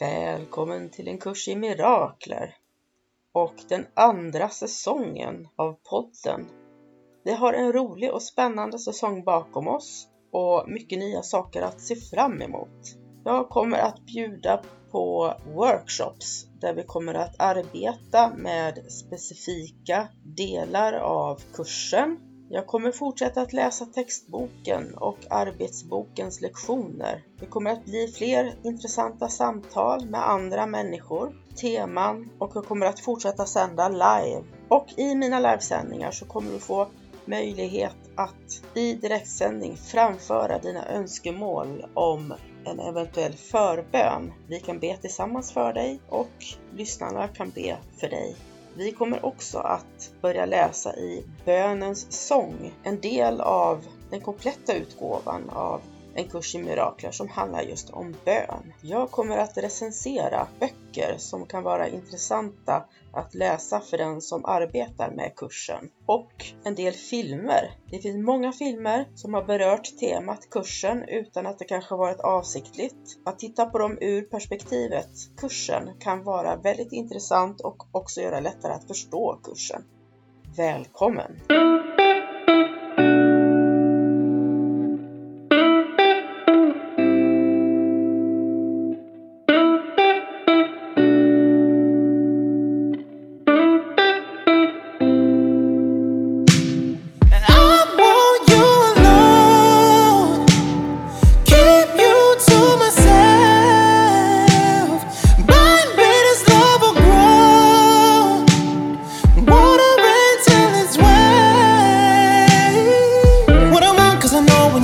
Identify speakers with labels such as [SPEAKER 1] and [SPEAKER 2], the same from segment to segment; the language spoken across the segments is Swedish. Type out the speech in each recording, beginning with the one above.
[SPEAKER 1] Välkommen till en kurs i mirakler och den andra säsongen av podden. Vi har en rolig och spännande säsong bakom oss och mycket nya saker att se fram emot. Jag kommer att bjuda på workshops där vi kommer att arbeta med specifika delar av kursen jag kommer fortsätta att läsa textboken och arbetsbokens lektioner. Det kommer att bli fler intressanta samtal med andra människor, teman och jag kommer att fortsätta sända live. Och i mina livesändningar så kommer du få möjlighet att i direktsändning framföra dina önskemål om en eventuell förbön. Vi kan be tillsammans för dig och lyssnarna kan be för dig. Vi kommer också att börja läsa i Bönens sång, en del av den kompletta utgåvan av en kurs i mirakler som handlar just om bön. Jag kommer att recensera böcker som kan vara intressanta att läsa för den som arbetar med kursen och en del filmer. Det finns många filmer som har berört temat kursen utan att det kanske varit avsiktligt. Att titta på dem ur perspektivet kursen kan vara väldigt intressant och också göra lättare att förstå kursen. Välkommen!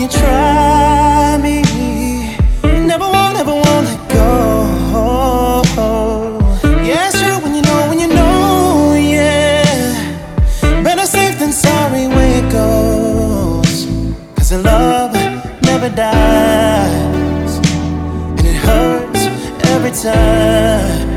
[SPEAKER 2] try me. Never want, never want to go. Yeah, it's true when you know, when you know, yeah. Better safe than sorry it love never dies. And it hurts every time.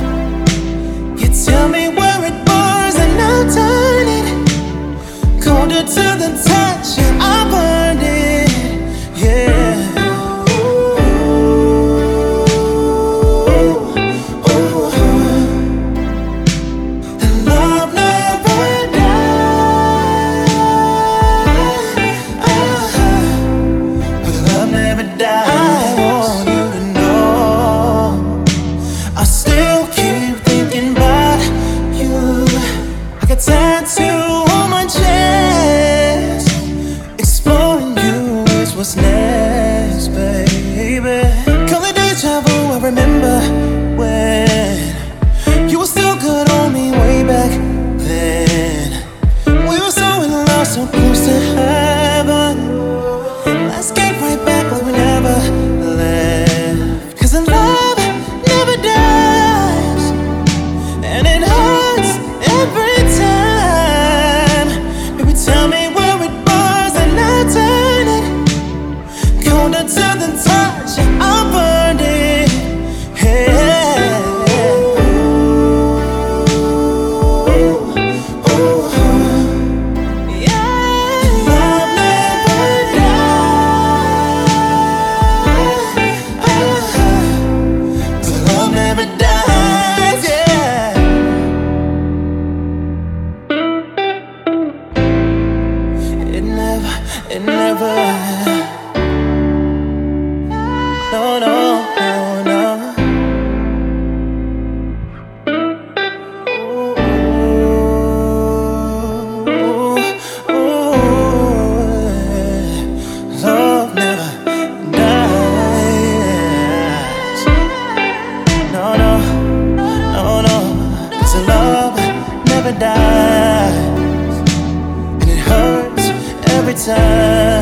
[SPEAKER 2] what's next, baby. Color it deja vu, I remember when you were still good on me way back then. We were so in love, so close to high. It never. No, no, no, no. Love never dies. No, no, no, love never dies. Time.